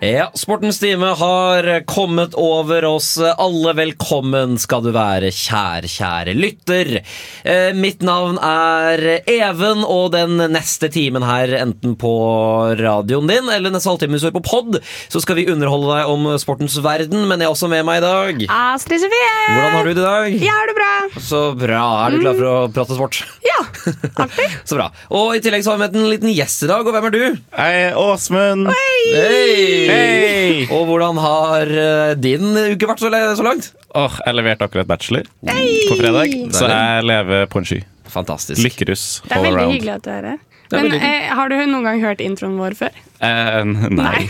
Ja, Sportens time har kommet over oss. Alle velkommen skal du være, kjære, kjære lytter. Eh, mitt navn er Even, og den neste timen her, enten på radioen din eller neste halvtime hvis du er på pod, så skal vi underholde deg om sportens verden, men jeg er også med meg i dag. Astrid Sofie! Hvordan har du det i dag? Jeg har det bra. Så bra. Er du klar for å prate sport? Ja, artig. Så bra. Og i tillegg så har vi med en liten gjest i dag, og hvem er du? Hei, Åsmund. Hei! Hei! Og hvordan har eh, din uke vært så, langt? Åh, jeg leverte akkurat bachelor på fredag, så jeg lever på en sky. Fantastisk. Lykkerus Det er veldig around. hyggelig at du er her. Men eh, har du noen gang hørt introen vår før? Eh, nei,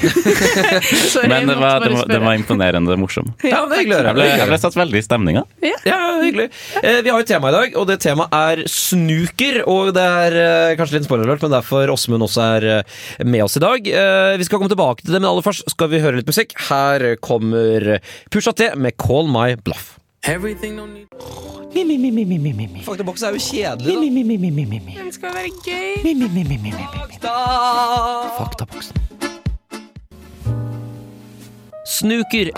Sorry, men det var, det, var, det var imponerende morsom. Ja, det er hyggelig å høre. Jeg ble, jeg ble satt veldig i stemninga. Ja, hyggelig. Eh, vi har jo et tema i dag, og det temaet er snooker. Og det er eh, kanskje litt spoiler alert, men derfor Åsmund også er eh, med oss i dag. Eh, vi skal komme tilbake til det, men aller først skal vi høre litt musikk. Her kommer Pusha T med Call My Bluff. Faktaboks er jo kjedelig, Den skal være gøy. da. Faktaboksen. Snooker.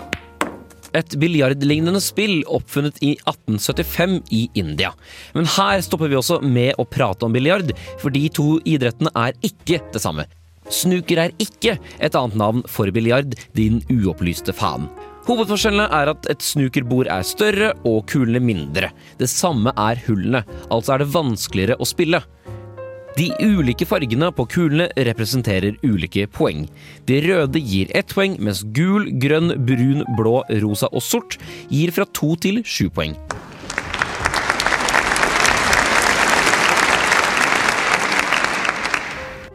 Et biljardlignende spill oppfunnet i 1875 i India. Men her stopper vi også med å prate om biljard, for de to idrettene er ikke det samme. Snooker er ikke et annet navn for biljard, din uopplyste faen. Hovedforskjellene er at et snookerbord er større og kulene mindre. Det samme er hullene, altså er det vanskeligere å spille. De ulike fargene på kulene representerer ulike poeng. De røde gir ett poeng, mens gul, grønn, brun, blå, rosa og sort gir fra to til sju poeng.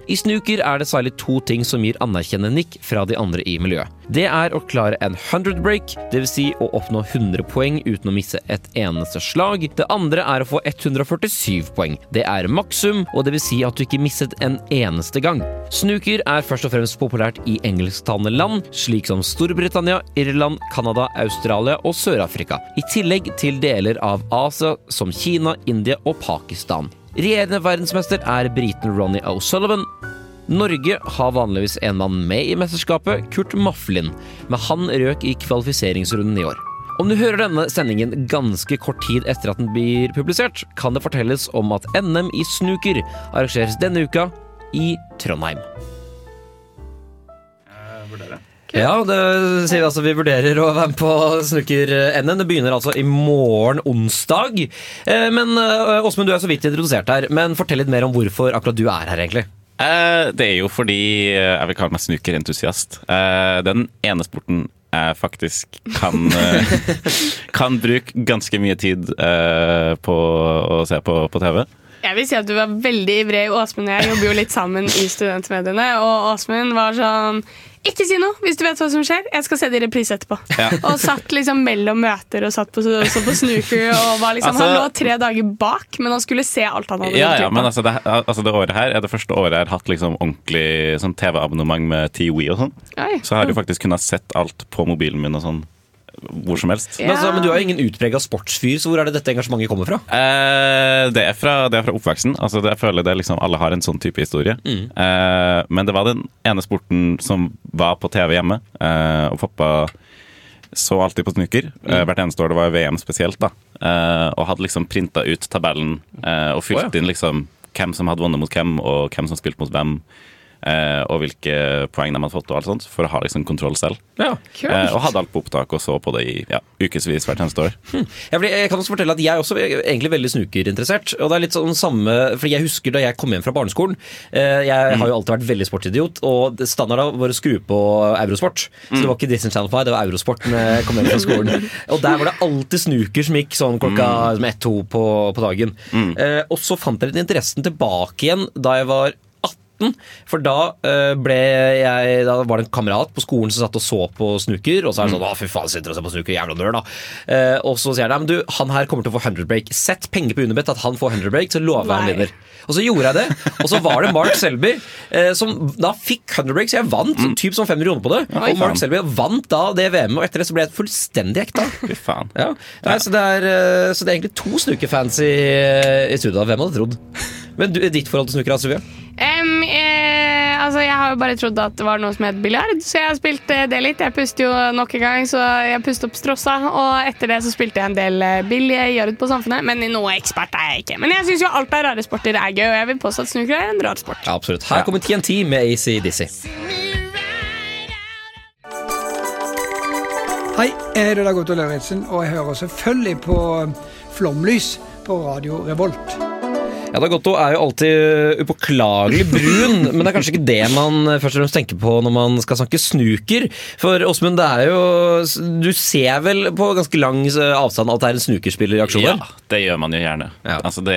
I snooker er det særlig to ting som gir anerkjennende nikk fra de andre i miljøet. Det er å klare en 100 break, dvs. Si å oppnå 100 poeng uten å misse et eneste slag. Det andre er å få 147 poeng. Det er maksum, og dvs. Si at du ikke misset en eneste gang. Snooker er først og fremst populært i engelsktalende land, slik som Storbritannia, Irland, Canada, Australia og Sør-Afrika. I tillegg til deler av Asia som Kina, India og Pakistan. Regjerende verdensmester er briten Ronny O'Sullivan. Norge har vanligvis en mann med i mesterskapet, Kurt Maflin, men han røk i kvalifiseringsrunden i år. Om du hører denne sendingen ganske kort tid etter at den blir publisert, kan det fortelles om at NM i snooker arrangeres denne uka i Trondheim. Ja, det sier vi altså vi vurderer å være med på snooker-NM. Det begynner altså i morgen onsdag. Eh, Men eh, Åsmund, du er så vidt introdusert her, men fortell litt mer om hvorfor akkurat du er her, egentlig. Eh, det er jo fordi jeg vil kalle meg snookerentusiast. Eh, den ene sporten jeg faktisk kan, kan bruke ganske mye tid eh, på å se på på TV. Jeg vil si at du var veldig ivrig. Åsmund og jeg jobber jo litt sammen i studentmediene, og Åsmund var sånn ikke si noe hvis du vet hva som skjer. Jeg skal se det i reprise etterpå. Ja. Og satt liksom mellom møter og satt på, så på snooker. Og var liksom, Altså- han lå tre dager bak, men han skulle se alt han hadde Ja, gjort ja, men altså det, altså det året her er det første året jeg har hatt liksom ordentlig sånn TV-abonnement med TWE og sånn. Så Så jeg har jo faktisk kunnet sett alt på mobilen min og sånn hvor som helst. Ja. Men, altså, men du er jo ingen utprega sportsfyr, så hvor er det dette engasjementet kommer fra? Eh, det, er fra, det er fra oppveksten. Altså det, jeg føler det er liksom, Alle har en sånn type historie. Eh, men det var den ene sporten som var på TV hjemme. Eh, og pappa så alltid på snooker. Mm. hvert eneste år det var VM spesielt. da eh, Og hadde liksom printa ut tabellen eh, og fylt oh, ja. inn liksom hvem som hadde vunnet mot hvem, og hvem som spilte mot hvem. Eh, og hvilke poeng de hadde fått, og alt sånt, for å ha liksom kontroll selv. Ja. Eh, og hadde alt på opptak og så på det i ja, ukevis hvert eneste år. Ja, fordi jeg kan også fortelle at jeg er også egentlig veldig snukerinteressert. Og det er litt sånn samme, fordi Jeg husker da jeg kom hjem fra barneskolen. eh, Jeg har jo alltid vært veldig sportsidiot, og standarden var å skru på Eurosport. Så det var ikke Disney Channel 5, det var Eurosport når jeg kom hjem fra skolen. Og der var det alltid snuker som gikk sånn klokka liksom ett-to på, på dagen. Eh, og så fant jeg litt interessen tilbake igjen da jeg var 18, For da eh, ble jeg Da var det en kamerat på skolen som satt og så på snooker. Og så er det sånn Å, fy faen, sitter og ser på snooker, jævla nerd, da. Eh, og så sier han men du, han her kommer til å få 100 break. Sett penger på Unibet at han får 100 break, så lover jeg han vinner. Og så gjorde jeg det. Og så var det Mark Selby eh, som da fikk 100 break, så jeg vant mm. typ som 500 kroner på det. Ja, Og Mark Selby vant da det VM-et, og etter det så ble jeg fullstendig ekta. Fy faen. Ja. Nei, så, det er, så det er egentlig to snookerfans i, i studio. Hvem hadde trodd? Men du, ditt forhold til snooker, Sofie? Eh, altså jeg har jo bare trodd at det var noe som het biljard, så jeg har spilt det litt. Jeg puster jo nok en gang, så jeg pustet opp strossa. Og etter det så spilte jeg en del eh, biljard på Samfunnet, men noe ekspert er jeg ikke. Men jeg syns jo alt av rare sporter er gøy, og jeg vil påstå at snooker er en rar sport. Ja, absolutt. Her kommer TNT med AC Dizzie. Hei, jeg heter Dag Otto Lauritzen, og jeg hører selvfølgelig på Flomlys på Radio Revolt. Ja, Dagotto er jo alltid upåklagelig brun, men det er kanskje ikke det man først og fremst tenker på når man skal snakke snuker. For Åsmund, det er jo Du ser vel på ganske lang avstand at det er en snukerspiller i aksjon? Ja, det gjør man jo gjerne. Ja. Altså det,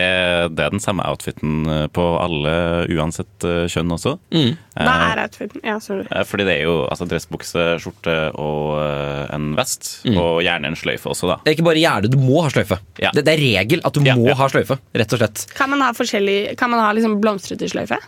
det er den samme outfiten eh, på alle, uansett eh, kjønn også. Hva er outfiten? Ja, sorry. Eh, Fordi det er jo altså, dressbukse, skjorte og eh, en vest. Og gjerne en sløyfe også, da. Det er ikke bare gjerne, du må ha sløyfe. Ja. Det, det er regel at du Ja, må ja. ha sløyfe, rett og slett. Kan man ha forskjellig Kan man ha liksom blomstrete sløyfe?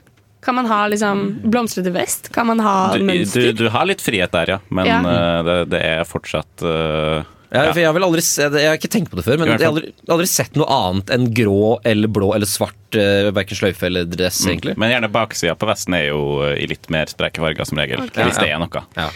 Kan man ha liksom blomstrete vest? Kan man ha Du, du, mønster? du har litt frihet der, ja. Men Ja. Uh, det, det er fortsatt uh, Ja, ja. for jeg har vel aldri se- Jeg har ikke tenkt på det før, men jeg har aldri, aldri sett noe annet enn grå eller blå eller svart, uh, verken sløyfe eller dress, egentlig. Men gjerne baksida på vesten er jo eh, i litt mer spreke farger, som regel. Hvis det er noe. Ja.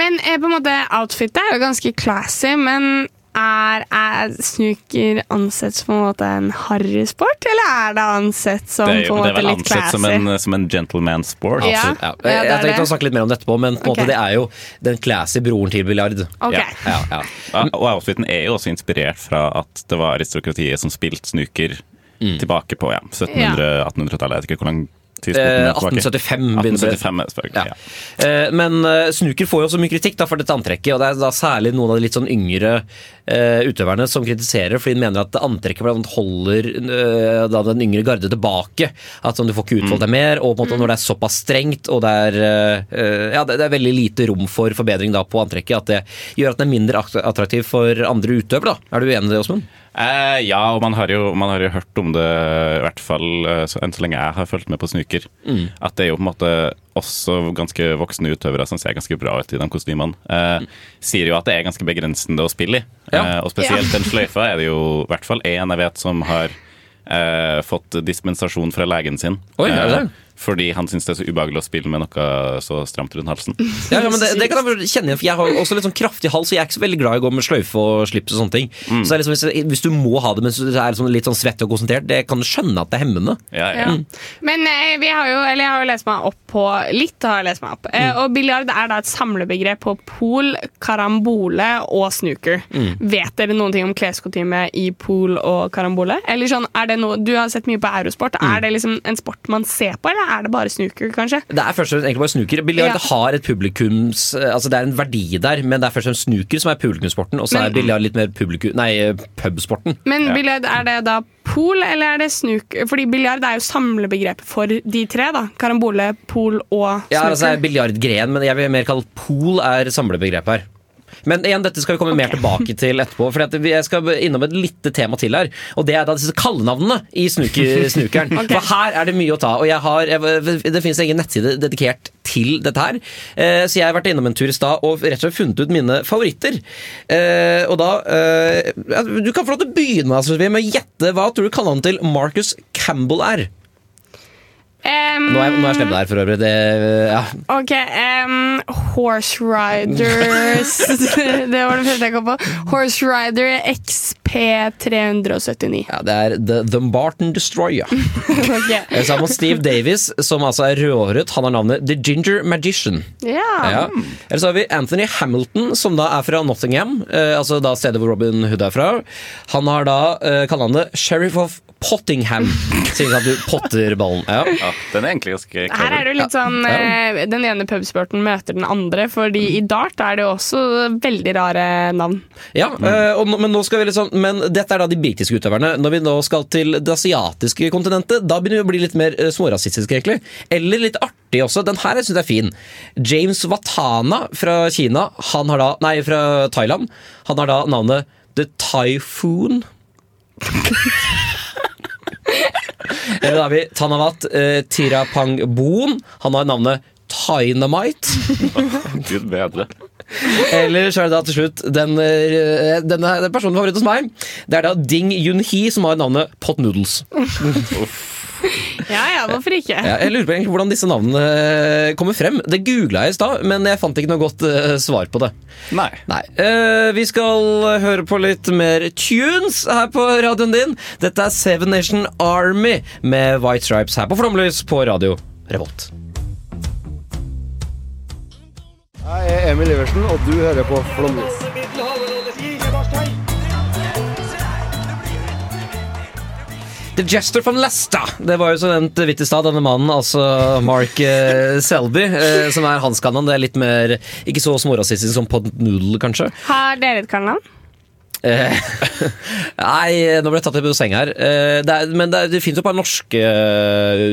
Men eh, på en måte outfitet er jo ganske classy, men er, er snooker ansett som på en måte en harrysport, eller er det ansett som Det er, på en det er måte vel litt ansett som en, som en gentleman sport. Ja. Absolutt, ja. ja, det jeg er tenkte det. å snakke litt mer om det etterpå, men på en Ok. måte det er jo den classy broren til biljard. Okay. Ja. Ja, ja. Ja, og outfiten er jo også inspirert fra at det var aristokratiet som spilte snooker tilbake på ja, 1700-1800-tallet. Jeg vet ikke hvor lang Eh, er 1875 begynner det. 1875 er det. Ja. Eh, Men eh, snooker får jo også mye kritikk da, for dette antrekket, og det er da særlig noen av de litt sånn yngre eh, utøverne som kritiserer, fordi de mener at antrekket blant holder eh, da den yngre garde tilbake. At sånn, du får ikke Mm. utfolde deg mer, og på en måte når det er såpass strengt, og det er, eh, ja, det det er veldig lite rom for forbedring da på antrekket, at det gjør at den er mindre attraktiv for andre utøvere. Er du enig i det, Åsmund? Eh, ja, og man har, jo, man har jo hørt om det, i hvert fall eh, så, enn så lenge jeg har fulgt med på Snuker. Mm. At det er jo på en måte også ganske voksne utøvere som ser ganske bra ut i de kostymene. Eh, sier jo at det er ganske begrensende å spille i. Ja. Eh, og spesielt den sløyfa er det jo i hvert fall én jeg vet som har eh, fått dispensasjon fra legen sin. Oi, er det det? Eh, fordi han syns det er så ubehagelig å spille med noe så stramt rundt halsen. Ja, ja, men det, det kan jeg kjenne igjen, for jeg har også litt sånn kraftig hals, og jeg er ikke så veldig glad i å gå med sløyfe og slips og sånne ting. Mm. Så er liksom, hvis, hvis du må ha det mens du er liksom litt sånn svett og konsentrert, det kan du skjønne at det er hemmende. Ja, ja. Mm. Men eh, vi har jo, eller jeg har jo lest meg opp på Litt har jeg lest meg opp. Eh, Mm. og biljard er da et samlebegrep på pool, karambole og snooker. Mm. Vet dere noen ting om kleskostyme i pool og karambole? Eller sånn, er det noe, Du har sett mye på eurosport. Mm. Er det liksom en sport man ser på, eller er det bare snooker, kanskje? Det er først og fremst egentlig bare snooker. Biljard Ja. har et publikums Altså det er en verdi der, men det er først og fremst snooker som er publikumssporten, og så er biljard litt mer publikum, nei, pubsporten. Men Ja. biljard, er det da pool, eller er det snooker? Fordi biljard er jo samlebegrepet for de tre, da. Karambole, pool og Ja, altså snooker. biljardgren, men jeg vil mer kalle pool er samlebegrep her. Men igjen, dette skal vi komme mer tilbake til etterpå. For jeg skal innom et lite tema til her. Og det er da disse kallenavnene i snuker, snukeren. okay. For her er det mye å ta. Og jeg har, jeg, det finnes egen nettside dedikert til dette her. Eh, så jeg har vært innom en tur i stad og rett og slett funnet ut mine favoritter. Eh, og da eh, Du kan få lov til å begynne Sofie, med å gjette hva tror du kallenavnet til Marcus Campbell er. Em, Nå er, nå er jeg slem der, for øvrig. Det, ja. Ok, Um, Horse Riders Det var det første jeg kom på. Horse Rider XP379. ja, det er The, Dumbarton Barton Destroyer. Ok. Sammen med Steve Davis, som altså er rødhåret. Han har navnet The Ginger Magician. Ja. Ja. Eller så har vi Anthony Hamilton, som da er fra Nottingham. Eh, altså da stedet hvor Robin Hood er fra. Han har da eh, kallenavnet Sheriff of Pottingham. Sier at du potter ballen. Ja. Ja, den er egentlig ganske Her er det jo litt sånn eh, Den ene pubsporten møter den andre, fordi i dart er det jo også veldig rare navn. Ja, eh, og, men, nå skal vi liksom, men dette er da de britiske utøverne. Når vi nå skal til det asiatiske kontinentet, da begynner vi å bli litt mer eh, smårasistiske, egentlig. Eller litt artig også. Den her syns jeg er fin. James Watana fra Kina, han har da, nei, fra Thailand, han har da navnet The Typhoon. Da har vi Tanawat eh, Tirapangboon. Han har navnet Tynamite. Gud bedre. Eller så er det da til slutt den, eh, denne personen favoritt hos meg. Det er da Ding Yun-hee som har navnet Pot Noodles. Ja ja, hvorfor ikke? Ja, jeg lurer på egentlig hvordan disse navnene eh, kommer frem. Det googla jeg i stad, men jeg fant ikke noe godt eh, svar på det. Nei. Nei. Uh, vi skal høre på litt mer tunes her på radioen din. Dette er Seven Nation Army med White Stripes her på Flomlys på radio Revolt. Jeg er Emil Iversen, og du hører på Flomlys. The Jester from Leicester. Det var jo så nevnt vidt i stad. Denne mannen, altså Mark eh, Selby, eh, som er hans kanon. Det er litt mer Ikke så smårasistisk som Pod Noodle, kanskje. Har dere et kallenavn? Eh, nei, nå ble jeg tatt litt på seng her. Det er, men det, er, det finnes jo et par norske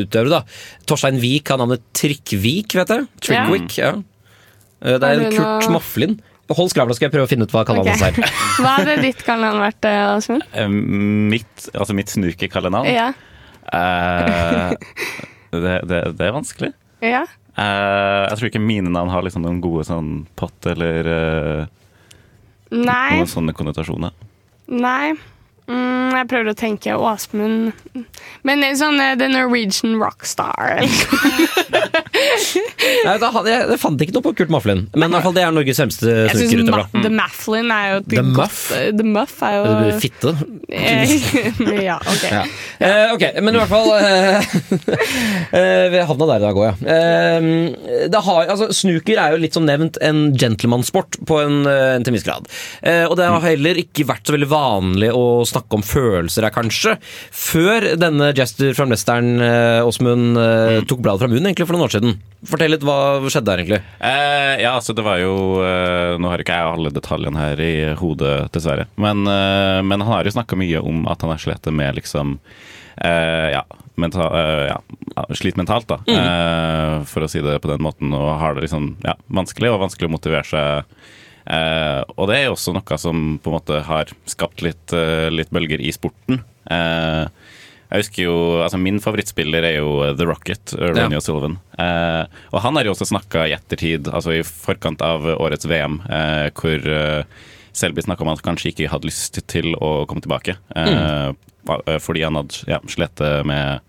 utøvere, da. Torstein Wiik har navnet Trikkvik, vet jeg. Trickwick, ja. ja. det er en Kurt Moflin. Hold skravla, skal jeg prøve å finne ut hva kallenavnet okay. Ok. er. Hva hadde ditt kallenavn vært, Asmund? Eh, Mitt, altså mitt snukekallenavn? Ja. Uh, det, det, det er vanskelig. ja. Uh, jeg tror ikke mine navn har liksom noen gode sånn pott eller uh, Nei. noen sånne konnotasjoner. Nei. Mm, jeg prøver å tenke Åsmund Men sånn eh, The Norwegian Rockstar. Nei, da, jeg, jeg fant ikke noe på Kurt Maflin, men i hvert fall det er Norges fremste synes. Ma. The Mafflin er jo The Muff? The Muff er jo Fitte. Eh, Ja, ok. Ja. Eh, ok, men i hvert fall eh, eh, Vi havna der i dag òg, ja. Eh, det har, altså, snooker er jo litt som nevnt en gentlemansport på en, en til viss grad. Og det har heller ikke vært så veldig vanlig å snakke om følelser her, kanskje. Før denne Jester fra Western, eh, Åsmund, mm. tok bladet fra munnen egentlig for noen år siden. Fortell litt hva skjedde der, egentlig. Eh, ja, altså det var jo eh, Nå har ikke jeg alle detaljene her i hodet, dessverre. Men, eh, men han har jo snakka mye om at han har slitt med liksom eh, ja, mental, eh, ja, slit mentalt, da. Eh, for å si det på den måten. Og har det liksom ja, vanskelig, og vanskelig å motivere seg. Eh, og det er jo også noe som på en måte har skapt litt, eh, litt bølger i sporten. Eh, jeg husker jo, altså Min favorittspiller er jo The Rocket, uh, Ronny Ja. O'Sullivan. Eh, og han har jo også snakka i ettertid, altså i forkant av årets VM, eh, hvor Selby snakka om at han kanskje ikke hadde lyst til å komme tilbake. Eh, eh, Fordi han hadde ja, slitt med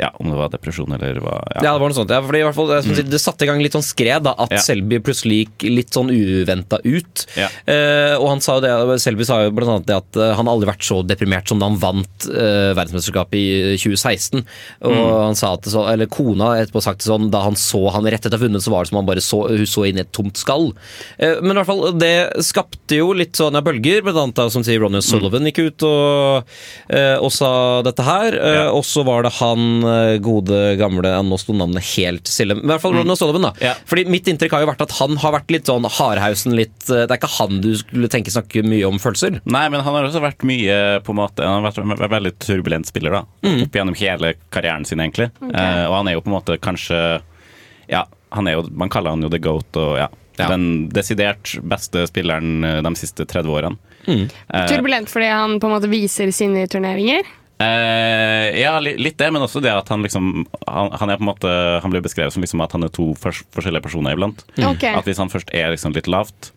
ja, om det var depresjon eller hva. Ja, det var noe sånt. Ja, fordi i hvert fall, skal Det satte i gang litt sånn skred, da, at Ja. Selby plutselig gikk litt sånn uventa ut. Ja. Eh, og han sa jo det, Selby sa jo blant annet det at eh, han aldri vært så deprimert som da han vant eh, verdensmesterskapet i 2016. Og han sa at det så, eller kona etterpå sagt det sånn, da han så han rett etter å ha vunnet, så var det som han bare så, hun så inn i et tomt skall. Eh, men i hvert fall, det skapte jo litt sånne bølger, blant annet da, som sier Ronny Sullivan gikk ut og, eh, og sa dette her. Eh, Og så var det han eh, gode gamle Nå sto navnet helt stille. Men i hvert fall Ronny Sullivan, da. Ja. Fordi mitt inntrykk har jo vært at han har vært litt sånn hardhausen litt eh, Det er ikke han du skulle tenke snakke mye om følelser. Nei, men han har også vært mye på en måte Han har vært en veldig turbulent spiller da Opp gjennom hele karrieren sin egentlig eh, Og han er jo på en måte kanskje Ja, han er jo Man kaller han jo The Goat Og ja, Ja. den desidert beste spilleren eh, De siste 30 årene Mm. Turbulent fordi han på en måte viser sine turneringer. Eh, ja, litt det, men også det at han liksom Han, han er på en måte Han blir beskrevet som liksom at han er to forskjellige personer iblant Ok. At hvis han først er liksom litt lavt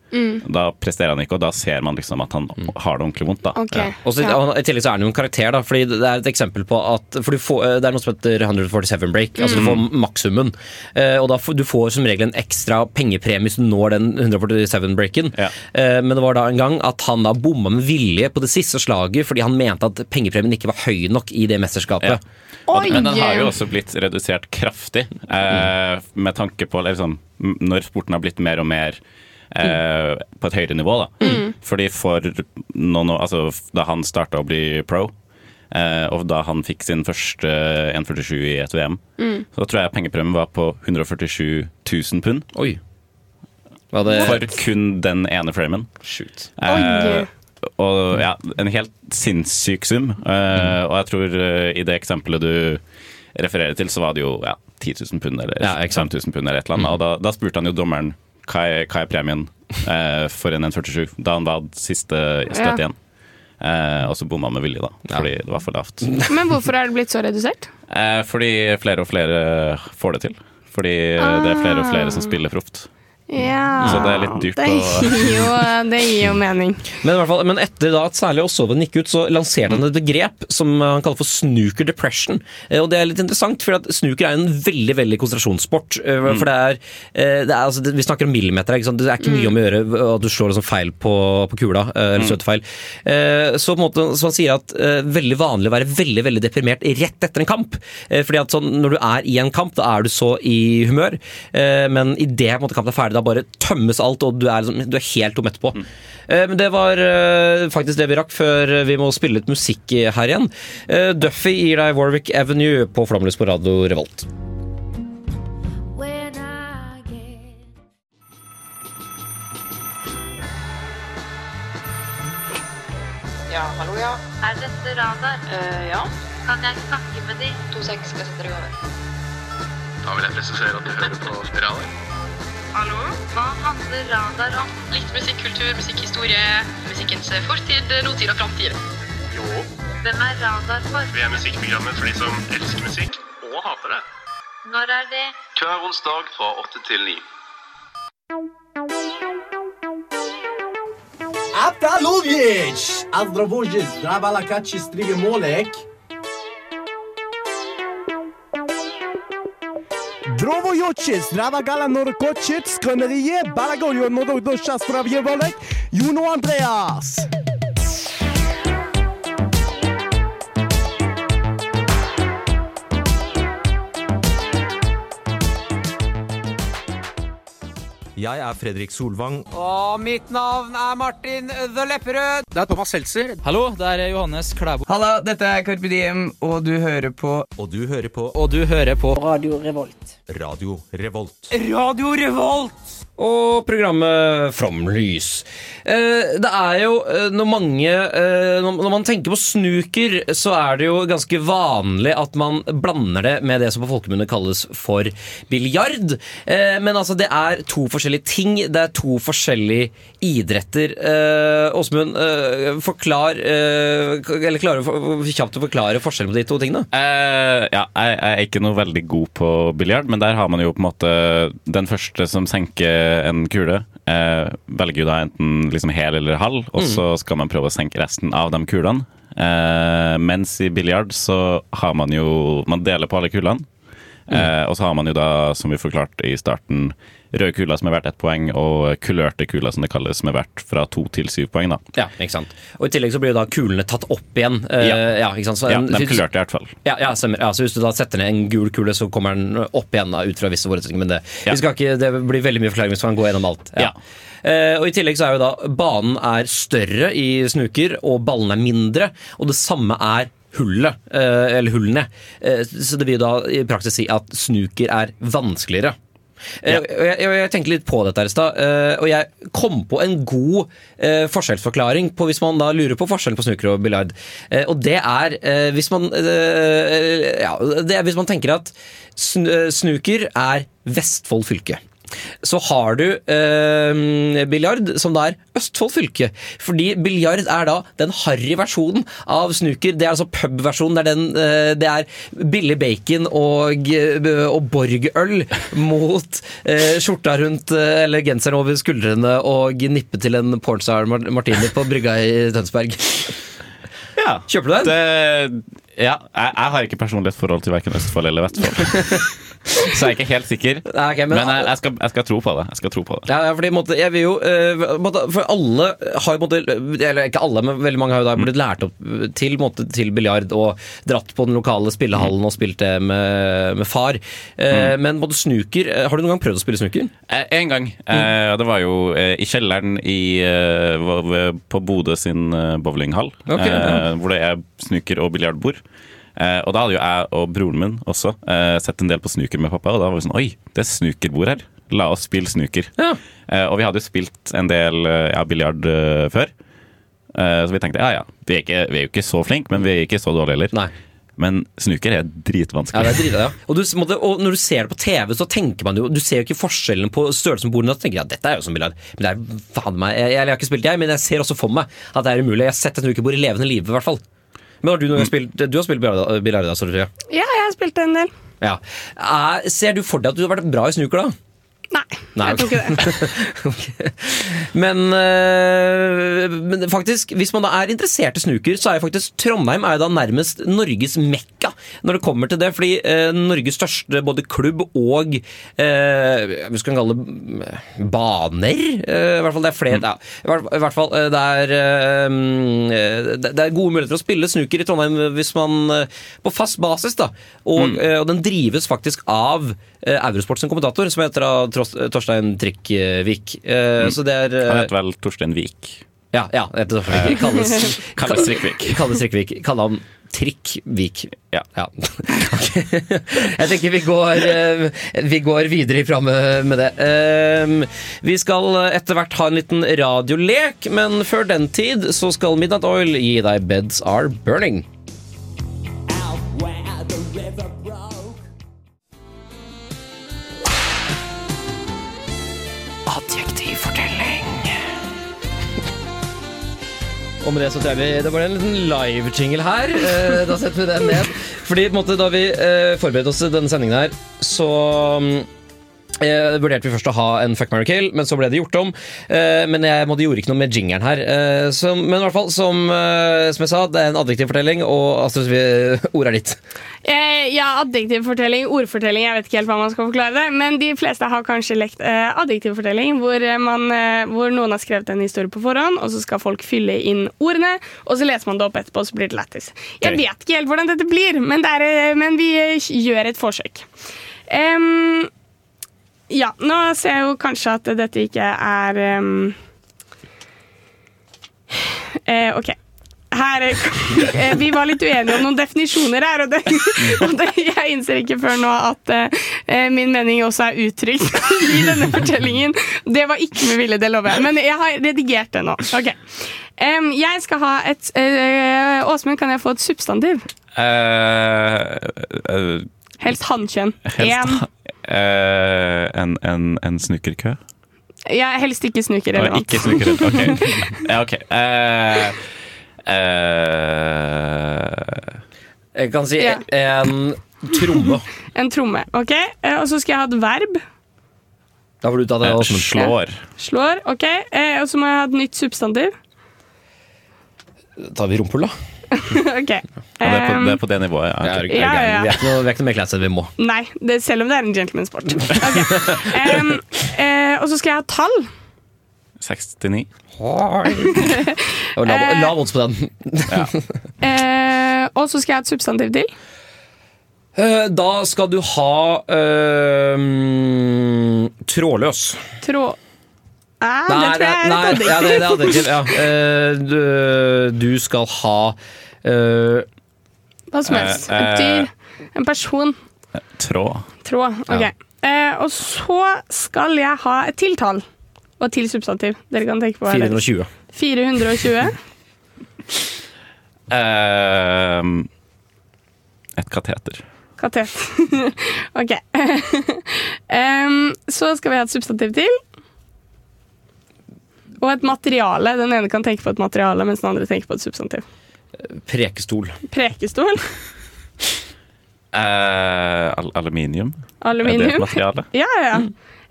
Da presterer han ikke, og da ser man liksom at han har det ordentlig vondt. da. Ok. Og så, Ja. I tillegg så er han jo en karakter, da, fordi det er et eksempel på at for du får, eh, Det er noe som heter 147 break, altså du får makssummen. Eh, og da får, Du får som regel en ekstra pengepremie hvis du når den 147 breaken. Ja. Eh, men det var da en gang at han da bomma med vilje på det siste slaget fordi han mente at pengepremien ikke var høy nok i det mesterskapet. Ja. Og, Oi! men den har jo også blitt redusert kraftig, eh, med tanke på liksom, når sporten har blitt mer og mer eh, på et høyere nivå. Da. Fordi for noen år, altså, Da han starta å bli pro, eh, og da han fikk sin første 1,47 i et VM, så tror jeg pengepremien var på 147 000 pund Oi. Var det for kun den ene framen. Shoot. Eh, og ja, en helt sinnssyk sum. Eh, og jeg tror eh, i det eksempelet du refererer til, så var det jo ja, 10 000 pund eller Ja, ikke sant. 5000 pund eller et eller annet. Og da, da spurte han jo dommeren hva er, hva er premien eh, for en 1,47, da han var siste støtt igjen. Eh, og så bomma med vilje, da, fordi det var for lavt. Men hvorfor er det blitt så redusert? Eh, fordi flere og flere får det til. Fordi det er flere og flere som spiller proft. Ja Så det er litt dyrt Det gir jo, det gir jo mening. Men, i hvert fall, men etter da at særlig Ossoven gikk ut, så lanserte han et begrep som han kaller for snooker depression. Eh, Og det er litt interessant, for at snooker er en veldig veldig konsentrasjonssport. eh, For det er, eh, det er altså, Vi snakker om millimeter, ikke sant? det er ikke mye om å gjøre at du slår liksom feil på, på kula. Eller støter feil. Eh, Så på en måte, så han sier at veldig vanlig å være veldig veldig deprimert rett etter en kamp. Fordi at sånn, Når du er i en kamp, da er du så i humør. Eh, Men idet kampen er ferdig, da bare tømmes alt, og du er, liksom, du er helt tom etterpå. Mm. Men det var eh, faktisk det vi rakk før vi må spille litt musikk her igjen. Eh, Duffy gir deg Warwick Avenue på Flomlys på Radio Revolt. I Ja, hallo, ja. Er dette radar? Uh, ja. Kan jeg snakke med de? To seks skal jeg sette deg over. Da vil jeg presisere at du hører på Spiraler. Hallo? Hva handler radar om? Litt musikkultur, musikkhistorie, musikkens fortid, nåtid og framtid. Jo, Hvem er radar for? vi er musikkprogrammet for de som elsker musikk og hater det. Når er det? Hver onsdag fra 8 til 9. Aptalovic! Azdrovojic, Drabalakachi Provojoches, Navagala Norcochets, Connerie, Baragolio, Nodo, Dos Chastravievolek, Juno Andreas. Jeg er Fredrik Solvang. Og mitt navn er Martin The Lepperød. Det er Thomas Seltzer. Hallo, det er Johannes Klæbo. Hallo, dette er Carpe Diem, og du hører på Og du hører på Og du hører på Radio Revolt. Radio Revolt. Radio Revolt! Og programmet Flomlys. Eh, det er jo eh, når mange eh, når, man tenker på snooker, så er det jo ganske vanlig at man blander det med det som på folkemunne kalles for biljard. Men altså, det er to forskjellige ting. Det er to forskjellige idretter. Eh, Åsmund, eh, forklar eh, Eller klarer du kjapt å forklare forskjellen på de to tingene? Eh, ja, jeg, jeg er ikke noe veldig god på biljard, men der har man jo på en måte den første som senker en kule. Eh, velger jo da enten liksom hel eller halv, og så skal man prøve å senke resten av de kulene. Eh, mens i biljard så har man jo Man deler på alle kulene. Eh, og så har man jo da, som vi forklarte i starten, røde kuler som er verdt ett poeng, og kulørte kuler som det kalles, som er verdt fra to til syv poeng. da. Ja, ikke sant. Og I tillegg så blir jo da kulene tatt opp igjen. Uh, Ja. ja, ikke sant? Så Ja, de kulørte i hvert fall. Ja, ja, stemmer. Ja, så Hvis du da setter ned en gul kule, så kommer den opp igjen da, ut fra visse forutsetninger. Men det, Ja. ikke, det blir veldig mye forklaring hvis man går gjennom alt. Ja. Uh, og I tillegg så er jo da banen er større i snuker, og ballene er mindre. Og det samme er hullet, eh, eller hullene. Eh, så det vil da i praksis si at snuker er vanskeligere. Eh, og jeg, jeg, jeg tenkte litt på dette her i stad, eh, og jeg kom på en god eh, forskjellsforklaring på hvis man da lurer på forskjellen på snooker og biljard. Eh, og det er eh, hvis man ja, det er hvis man tenker at sn snooker er Vestfold fylke. Så har du eh, biljard, som da er Østfold fylke. Fordi biljard er da den harry versjonen av snooker. Det er altså pub-versjonen. Det, eh, det er billig bacon og, eh, og Borg-øl mot eh, skjorta rundt eh, eller genseren over skuldrene og nippe til en pornstar martini på brygga i Tønsberg. Ja. Kjøper du den? Det, ja, jeg, jeg har ikke personlig et forhold til verken Østfold eller Vestfold. Så jeg er ikke helt sikker. Nei, okay, men- men jeg, jeg, skal, jeg skal tro på det. Jeg skal tro på det. Ja, fordi måtte, jeg vil jo eh, For alle har jo Eller ikke alle, men veldig mange har jo da blitt lært opp til, på til biljard og dratt på den lokale spillehallen og spilt det med, med far. Mm. Men både snooker eh, Har du noen gang prøvd å spille snooker? Eh, En gang. Eh, det var jo eh, i kjelleren i, eh, på Bodø sin eh, bowlinghall. Ok, ja. eh, hvor det er snooker og biljardbord. Eh, og da hadde jo jeg og broren min også eh, sett en del på snooker med pappa, og da var vi sånn Oi, det er snookerbord her. La oss spille snooker. Eh, og vi hadde jo spilt en del ja, biljard før. Eh, så vi tenkte ja ja, vi er, ikke, vi er jo ikke så flinke, men vi er ikke så dårlige heller. Men snooker er dritvanskelig. Ja, det er drit, ja. Og, du, måtte, og når du ser det på TV, så tenker man jo Du ser jo ikke forskjellen på størrelsen på bordene. Så tenker jeg, ja, dette er jo som biljard. Men det er faen meg jeg, jeg har ikke spilt, jeg, men jeg ser også for meg at det er umulig. Jeg har sett et snookerbord i levende live, i hvert fall. Men har du noen spilt Du har spilt biljard, biljard da, Sofie? Ja, jeg har spilt en del. Ja. Eh, ser du for deg at du har vært bra i snooker, da? Nei, jeg tror ikke det. Men, øh, men faktisk, hvis man da er interessert i snooker, så er jo faktisk Trondheim er jo da nærmest Norges mekka når det kommer til det. Fordi øh, Norges største både klubb og øh, vi skal kalle det baner øh, I hvert fall det er flere ja, i, hvert, fall øh, det er øh, det, er gode muligheter å spille snooker i Trondheim hvis man øh, på fast basis. da Og, øh, og den drives faktisk av Eurosport sin kommentator, som heter Tros- Torstein Trikkvik. Mm. Så det er eh, Han heter vel Torstein Vik. Ja, ja heter Torstein Vik. Kalles, Kalles Trikkvik. Kalles Trikkvik. Kaller han Trikkvik. Ja. Ok. Jeg tenker vi går, eh, vi går videre fram med det. Eh, Vi skal etter hvert ha en liten radiolek, men før den tid så skal Midnight Oil gi deg Beds Are Burning. Og med det så tror jeg vi Det var en liten live-jingle her. Eh, Da setter vi den ned. Fordi på en måte, da vi eh, forberedte oss til denne sendingen her, så mm, eh, vurderte vi først å ha en Fuck, marry, kill, men så ble det gjort om. Eh, men jeg måtte, gjorde ikke noe med jingeren her. Eh, så, men i hvert fall, som, eh, som jeg sa, det er en adjektiv fortelling, og Astrid ordet er ditt. Eh, ja, adjektivfortelling, ordfortelling, jeg vet ikke helt hva man skal forklare det. Men de fleste har kanskje lekt eh, adjektivfortelling, hvor, eh, man, hvor noen har skrevet en historie på forhånd, og så skal folk fylle inn ordene, og så leser man det opp etterpå, og så blir det lættis. Jeg vet ikke helt hvordan dette blir, men, det er, men vi gjør et forsøk. Em, ja, nå ser jeg jo kanskje at dette ikke er um... eh, OK. Her, eh, vi var litt uenige om noen definisjoner her, og, det, og det, jeg innser ikke før nå at eh, min mening også er uttrykt i denne fortellingen. Det var ikke med vilje, det lover jeg, men jeg har redigert det nå. Ok. Um, jeg skal ha et uh, Åsmund, kan jeg få et substantiv? Uh, uh, Helst hannkjønn. helst, En. Eh, en, en, en snookerkø? Jeg er helst ikke snukerrelevant. Ikke snukerrelevant, ok. Ja, ok. Uh, uh, Jeg kan si Ja. en tromme. En tromme. ok? Og så skal jeg ha et verb. Da får du ta det. også. Slår. Slår. ok? Eh, og så må jeg ha et nytt substantiv. Da tar vi rumpull, da. ok. Ja, det, er på, det er på det nivået, ja. Ja, ok. er Ja, ja, ja. Vi er ikke noe, vi er ikke noe mer classy enn vi må. Nei, det, selv om det er en gentlemansport. Okay. Um, uh, og så skal jeg ha tall. 69. Og Lav, Eh. odds på den. Eh, og så skal jeg ha et substantiv til. Eh, Da skal du ha øhm, trådløs. Tråd... Ah, Nei, det tror jeg er et adjektiv. ja, det, det er adjektiv. Ja. Uh, du, du skal ha uh, Hva som helst. Uh, Et dyr. En person. Tråd. Tråd. Ok. Ja. Og så skal jeg ha et tiltall. Og til substantiv. Dere kan tenke på hva det er. 420. 420. Eh, et kateter. Katet. ok. um, så skal vi ha et substantiv til. Og et materiale. Den ene kan tenke på et materiale, mens den andre tenker på et substantiv. Prekestol. Prekestol. Eh, al aluminium? Er det et materiale? Ja, ja.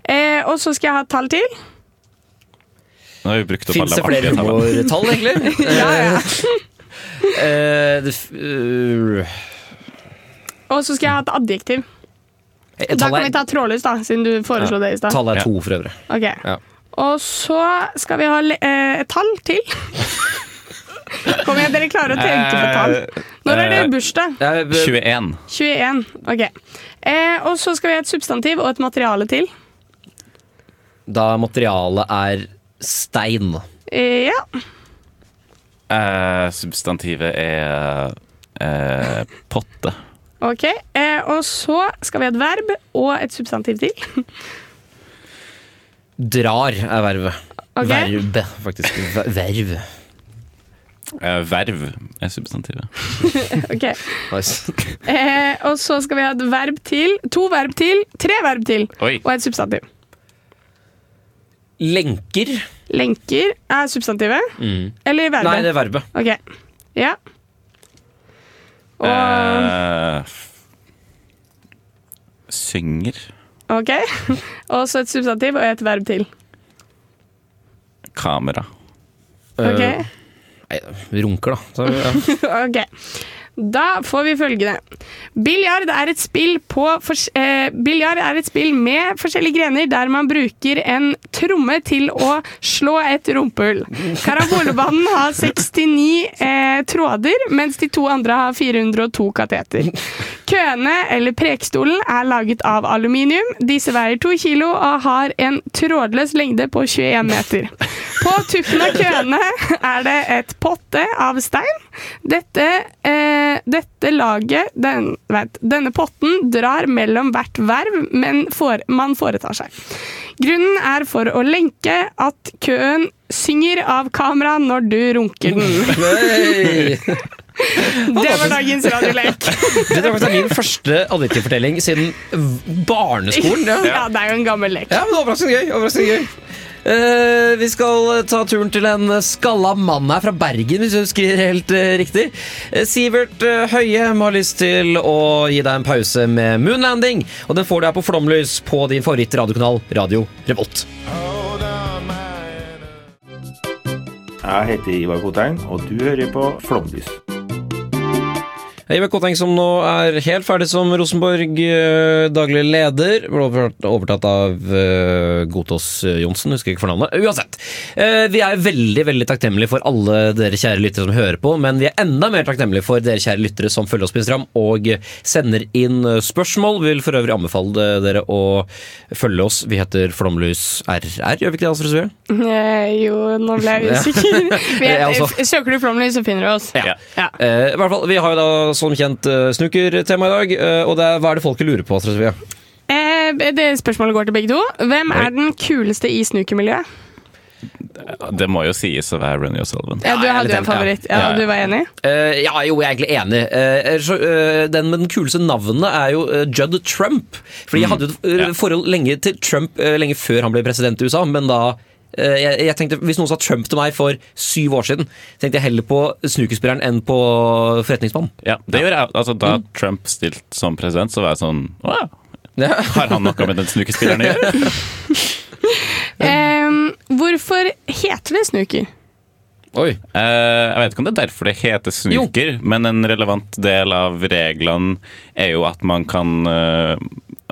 Eh, og så skal jeg ha et tall til. Nå har vi brukt opp Fins det alle flere artige tallene. humortall, egentlig? Ja, ja. Eh, det, f- øh, Og så skal jeg ha et adjektiv. eh, Da kan vi ta trådløs, da, siden du foreslo det i stad. Tallet er to, for øvrig. Ok. Ja. Og så skal vi ha eh, et tall til. Kom igjen, dere klarer å tenke på tall. Når er det Eh, bursdag? 21. 21. Ok. Eh, og så skal vi ha et substantiv og et materiale til. Da materialet er stein. Eh, ja. Eh, substantivet er eh, potte. Ok. Eh, og så skal vi ha et verb og et substantiv til. Drar er vervet. Okay. Verb, faktisk. Verv. Eh, verv er substantivet. ok. Eh, og så skal vi ha et verb til. To verb til. Tre verb til. Oi. Og et substantiv. Lenker. Lenker er substantivet. Mm. Eller verbet? Nei, det er verbet. Ok. Ja. Og Eh, synger. Ok. Og så et substantiv og et verb til. Kamera. Ok. Uh, nei, runker, da. Så, ja. ok. Da får vi følgende. Biljard er eh, er et spill med forskjellige grener der man bruker en tromme til å slå et rumpehull. Karambolebanen har 69 eh, tråder, mens de to andre har 402 kateter. Køene, eller prekestolen, er laget av aluminium. Disse veier to kilo og har en trådløs lengde på 21 meter. På tuppen av køene er det et potte av stein. Dette, eh, dette laget, den, vent, denne potten, drar mellom hvert verv men for, man foretar seg. Grunnen er for å lenke at køen synger av kamera når du runker den. Det var dagens radiolek. Det var min første adjektivfortelling siden barneskolen. Ja. Ja, det er jo en gammel lek. Ja, men overraskende gøy. Overraskende gøy. Eh, vi skal ta turen til en skalla mann her fra Bergen, hvis du skriver helt uh, riktig. Uh, Sivert Høie må har lyst til å gi deg en pause med Moonlanding, og den får du her på Flomlys på din favorittradiokanal Radio Revolt. Jeg heter Ivar Kotein, og du hører på Flomlys. Ivar Kotteng, som nå er helt ferdig som Rosenborg eh, daglig leder. Overtatt- av uh, Gotaas Johnsen, husker ikke fornavnet. Uansett. Eh, vi er veldig veldig takknemlige for alle dere kjære lyttere som hører på, men vi er enda mer takknemlige for dere kjære lyttere som følger oss på Instagram og sender inn eh, spørsmål. Vi vil for øvrig anbefale dere å følge oss. Vi heter Flomlys RR, gjør vi ikke det, Altså, Eh, jo, nå ble jeg usikker. Vi er, søker du Flomlys, så finner du oss. Ja. Eh, i hvert fall, Vi har jo da som kjent uh, snookertema i dag, eh, og det er, hva er det folket lurer på? Astrid? Eh, det spørsmålet går til begge to. Hvem er den kuleste i snookermiljøet? Det må jo sies å være Renny O'Sullivan. Ja, du hadde jo en favoritt. Ja, Ja, ja. Du var enig? Uh, ja, jo, jeg er egentlig enig. Uh, så, uh, den med den kuleste navnet er jo eh, Judd Trump. Fordi jeg hadde jo et eh, forhold lenge til Trump eh, lenge før han ble president i USA, men da eh, jeg, jeg tenkte, Hvis noen sa Trump til meg for syv år siden, tenkte jeg heller på snukerspilleren enn på forretningsmannen. Ja, det gjør jeg. Altså, da Trump stilte som president, så var jeg sånn Å Ja. Har han noe med den snookerspilleren å gjøre? um, hvorfor heter det snuker? Oi. Uh, jeg vet ikke om det er derfor det heter snooker, men en relevant del av reglene er jo at man kan eh,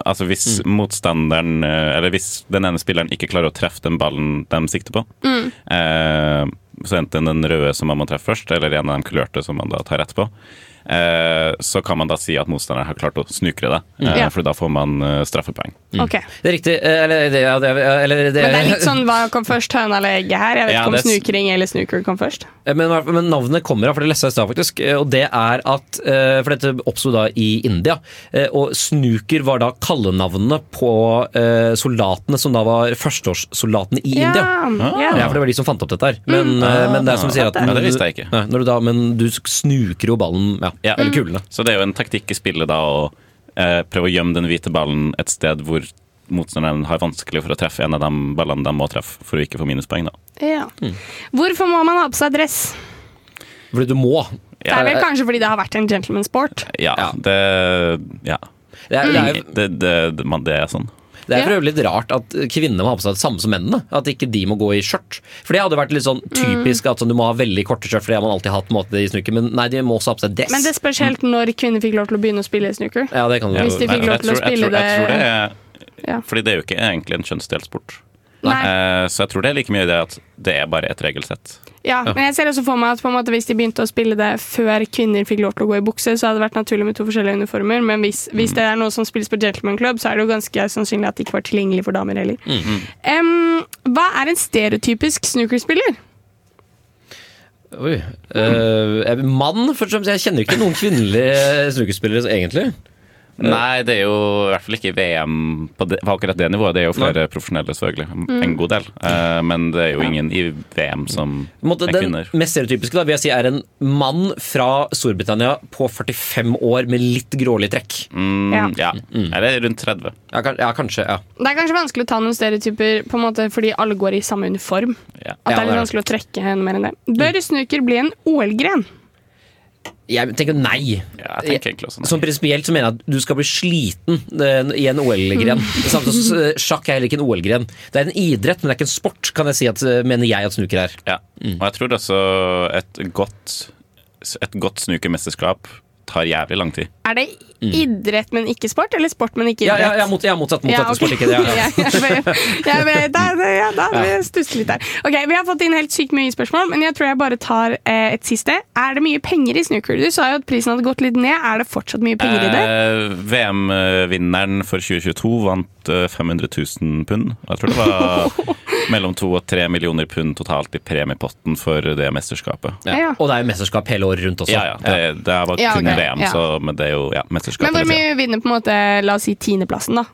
Altså hvis motstanderen eh, Eller hvis den ene spilleren ikke klarer å treffe den ballen de sikter på, Mm. eh, så enten den røde som man må treffe først, eller en av de kulørte som man da tar rett på, så kan man da si at motstanderen har klart å snukre det, eh, Ja. for da får man eh, straffepoeng. Okay. Det er riktig. eh, Eller, det, ja, det, eller det, Men det er litt sånn hva kom først, høna eller egget her? Jeg vet Ja, ikke om det snukring eller snooker kom først. Eh, Men, men navnet kommer av, for det leste jeg i stad faktisk, eh, og det er at eh, For dette oppsto da i India, eh, og snooker var da kallenavnet på eh, soldatene som da var førsteårssoldatene i Ja, India. ja. Ja, for det var de som fant opp dette her. Men, Mm. eh, men det er som du sier at Ja, det visste jeg ikke. Nei, når du da, men du snuker jo ballen, ja, Ja. eller kulene. Så det er jo en taktikk i spillet da å eh, prøve å gjemme den hvite ballen et sted hvor motstanderen har vanskelig for å treffe en av de ballene de må treffe for å ikke få minuspoeng. da. Ja. Hvorfor må man ha på seg dress? Fordi du må. Det er vel kanskje fordi det har vært en gentleman sport. Ja, det Ja. Det er, det er, Det, det, det, man, det er sånn. Det er for øvrig litt rart at kvinnene må ha på seg det samme som mennene. At ikke de må gå i skjørt. For det hadde vært litt sånn typisk at sånn, du må ha veldig korte skjørt, for det har man alltid hatt på en måte i snooker. Men nei, de må også ha på seg dress. Men det spørs helt når kvinner fikk lov til å begynne å spille i snooker. Ja, det kan du Hvis de fikk lov til å spille tror- jeg tror det- det er, Ja. Fordi det er jo ikke egentlig en kjønnsdelt sport. Nei. Eh, så jeg tror det er like mye det at det er bare et regelsett. Ja, men jeg ser også for meg at på en måte, hvis de begynte å spille det før kvinner fikk lov til å gå i bukse, så hadde det vært naturlig med to forskjellige uniformer. Men hvis, hvis det er noe som spilles på Gentleman Club, så er det jo ganske sannsynlig at det ikke var tilgjengelig for damer heller. Em, hva er en stereotypisk snookerspiller? Oi. Eh, er mann, først og fremst. Jeg kjenner ikke noen kvinnelige snookerspillere egentlig. Nei, det er jo i hvert fall ikke VM på, det, på akkurat det nivået. Det er jo flere profesjonelle, selvfølgelig. Mm. En god del. Uh, men det er jo ingen i VM som På måte, er den mest stereotypiske da, vil jeg si er en mann fra Storbritannia på 45 år med litt grålig trekk. Mm, Ja. ja. Eller rundt 30. Ja, kan, ja kanskje. ja. Det er kanskje vanskelig å ta noen stereotyper på en måte fordi alle går i samme uniform. Ja. At det er litt vanskelig å trekke noe mer enn det. Bør snooker bli en OL-gren? Jeg tenker nei. Ja, jeg tenker egentlig også nei. Som Prinsipielt så mener jeg at du skal bli sliten eh, i en OL-gren. Mm. Samtidig eh, Sjakk er heller ikke en OL-gren. Det er en idrett, men det er ikke en sport, kan jeg si at, eh, mener jeg at snooker er. Ja. Og jeg tror også et godt, et godt snookermesterskap tar jævlig lang tid. Er det idrett, men ikke sport? Eller sport, men ikke idrett? ja, ja, mot, er motsatt. motsatt Ja, okay. sport, ikke det. Ja, ja. Jeg- jeg- jeg da- da- ja, Da har vi litt der. Ok, Vi har fått inn helt sykt mye spørsmål, men jeg tror jeg bare tar eh, et siste. Er det mye penger i snooker? Du sa jo at prisen hadde gått litt ned. Er det fortsatt mye penger i det? Eh, VM-vinneren for 2022 vant eh, 500 000 pund. Jeg tror det var mellom to og tre millioner pund totalt i premiepotten for det mesterskapet. Ja. Ja. Og det er jo mesterskap hele året rundt også. Ja, ja. Det, det var Ja, kun ok, VM, ja. så, men det er jo ja, mesterskap. Men hvor mye vinner på en måte, la oss si tiendeplassen, da?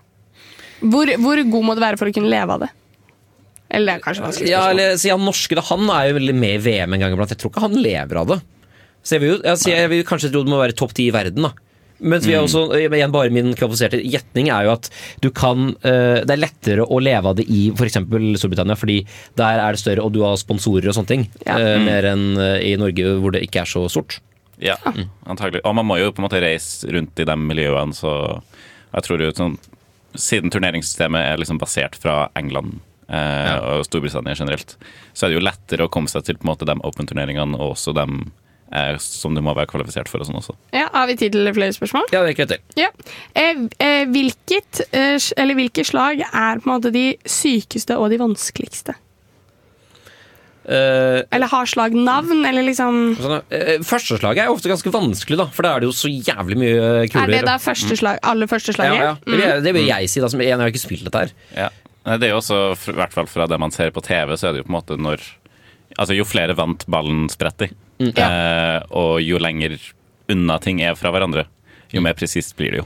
Hvor, hvor god må det være for å kunne leve av det? Eller det er kanskje vanskelig Ja, eller si han norske, da. Han er jo veldig med i VM en gang iblant. Jeg tror ikke han lever av det. Så jeg vil jo jeg, sier- jeg vil kanskje tro det må være topp ti i verden, da. Mens vi mm. også, igjen bare min kvalifiserte gjetning er jo at du kan eh, Det er lettere å leve av det i f.eks. Storbritannia, fordi der er det større, og du har sponsorer og sånne ting. Ja. Mm. mer enn eh, i Norge, hvor det ikke er så stort. Ja, antagelig. Og man må jo på en måte reise rundt i de miljøene, så jeg tror jo sånn Siden turneringssystemet er liksom basert fra England eh, og Storbritannia generelt, så er det jo lettere å komme seg til på en måte de open-turneringene og også dem eh, som du må være kvalifisert for og sånn også. Ja, Har vi tid til flere spørsmål? Ja, det er det til. Ja. Eh, eh, hvilket, eh, eller hvilke slag er på en måte de sykeste og de vanskeligste? Eh, Eller har slag navn, eller liksom sånn, eh, Førsteslaget er ofte ganske vanskelig, da, for da er det jo så jævlig mye kuler. Er det da første slag, aller første ja, slaget? ja. Det, Mm. jeg, det vil jeg si, da, som jeg har ikke spilt dette her. Ja. Det er jo også, i hvert fall fra det man ser på TV, så er det jo på en måte når Altså, jo flere vant ballen spretter, eh, og jo lenger unna ting er fra hverandre, jo mer presist blir det jo.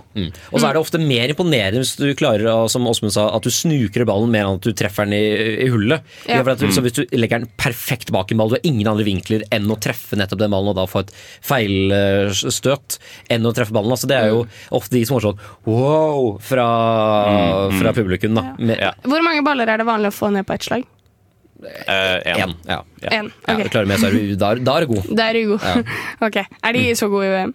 Og så er det ofte mer imponerende hvis du klarer som Åsmund sa, at du snuker ballen mer enn at du treffer den i, i hullet. Ja. For at du, så hvis du legger den perfekt bak en ball, du har ingen andre vinkler enn å treffe nettopp den ballen og da få et feilstøt enn å treffe ballen. Altså, det er jo ofte de som får sånn wow fra, fra publikum. Da. Med, Ja. Hvor mange baller er det vanlig å få ned på ett slag? Én. en. En, ja. Ja. Okay. Ja, Ok, du klarer mer, så er du, da, da er du god. Da er du god. Ja. ok, Er de så gode i VM?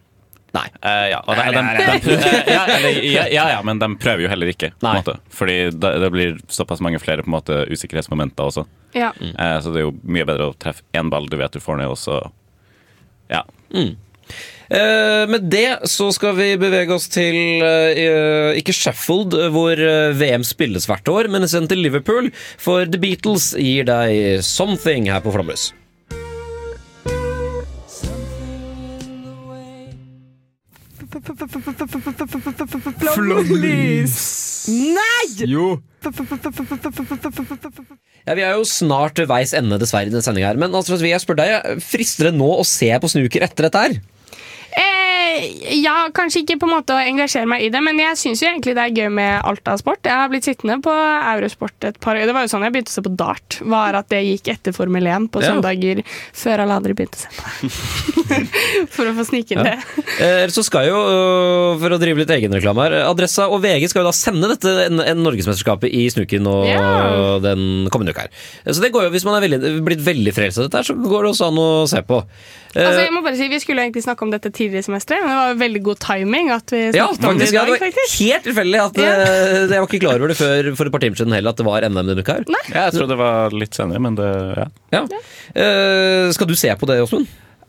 Nei. Uh, ja, og de, de, de, ja, eller, ja, ja, ja, men de prøver jo heller ikke. På en måte. Fordi det, det blir såpass mange flere på en måte, usikkerhetsmomenter også. Ja. Eh, så det er jo mye bedre å treffe én ball du vet du får ned, og så Ja. Eh, med det så skal vi bevege oss til uh, ikke Sheffield, hvor VM spilles hvert år, men sendt til Liverpool. For The Beatles gir deg 'Something' her på Flomlys. Flomlys! Nei! Jo. Ja, Vi er jo snart ved veis ende, dessverre, i denne sendinga her. Men altså, jeg spør deg, frister det nå å se på snooker etter dette her? Eh, ja, kanskje ikke på en måte å engasjere meg i det, men jeg syns jo egentlig det er gøy med alt av sport. Jeg har blitt sittende på Eurosport et par Det var jo sånn jeg begynte å se på dart, var at det gikk etter Formel 1 på Ja. søndager før alle andre begynte å se på det. For å få snike inn det. Eh, Så skal jo, for å drive litt egenreklame her, Adressa og VG skal jo da sende dette en, en Norgesmesterskapet i snuken og Ja. den kommende uka her. Så det går jo, hvis man er veldig, blitt veldig frelst av dette her, så går det også an å se på. Eh, Altså, jeg må bare si, Vi skulle egentlig snakke om dette tidligere i semesteret, det var veldig god timing at vi ja, snakket om det i i Ja, dag. det var faktisk. helt tilfeldig at ja. Jeg var ikke klar over det før for et par timer siden heller, at det var NM denne uka her. Ja, jeg tror det var litt senere, men det ja. Ja. Uh, skal du se på det, Åsmund?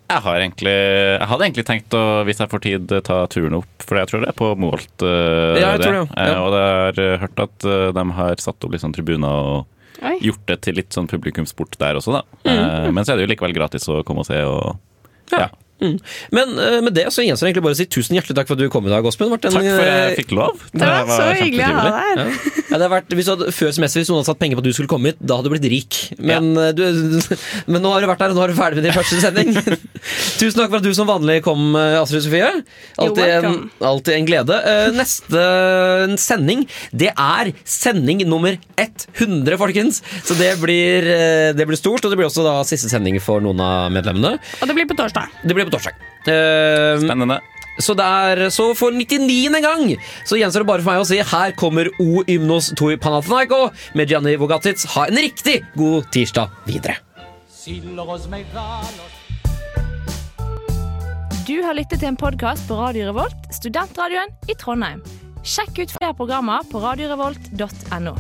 Jeg, har egentlig, jeg hadde egentlig tenkt å, hvis jeg får tid, ta turen opp, for jeg tror det er på Moholt. Uh, Ja, jeg tror det, ja. Uh, Og jeg har eh, hørt at uh, de har satt opp litt sånn tribuner og Oi. gjort det til litt sånn publikumsport der også, da. Mm. Eh, Men så er det jo likevel gratis å komme og se. og ja. Mm. Men eh, med det så gjenstår det egentlig bare å si tusen hjertelig takk for at du kom i dag, Åsmund. Det Takk for at jeg eh, fikk lov. Det var så hyggelig å ha deg her. Ja. Ja, det vært, hvis hadde, før semester, hvis noen hadde satt penger på at du skulle komme hit, da hadde du blitt rik. Men, ja. du, men nå har du vært der, og nå er du ferdig med din første sending. Tusen takk for at du som vanlig kom, eh, Astrid Sofie. Alltid en, alltid en glede. Eh, Neste sending, det er sending nummer 100, folkens. Så det blir, eh, det blir stort, og det blir også da siste sending for noen av medlemmene. Og det blir på torsdag. Det blir på torsdag. Eh, Spennende. så, det er, så for 99. gang så gjenstår det bare for meg å si her kommer O Ymnos Tui Panathinaiko med Gianni Vogatic. Ha en riktig god tirsdag videre. Du har lyttet til en podkast på Radio Revolt, studentradioen i Trondheim. Sjekk ut flere programmer på radiorevolt.no.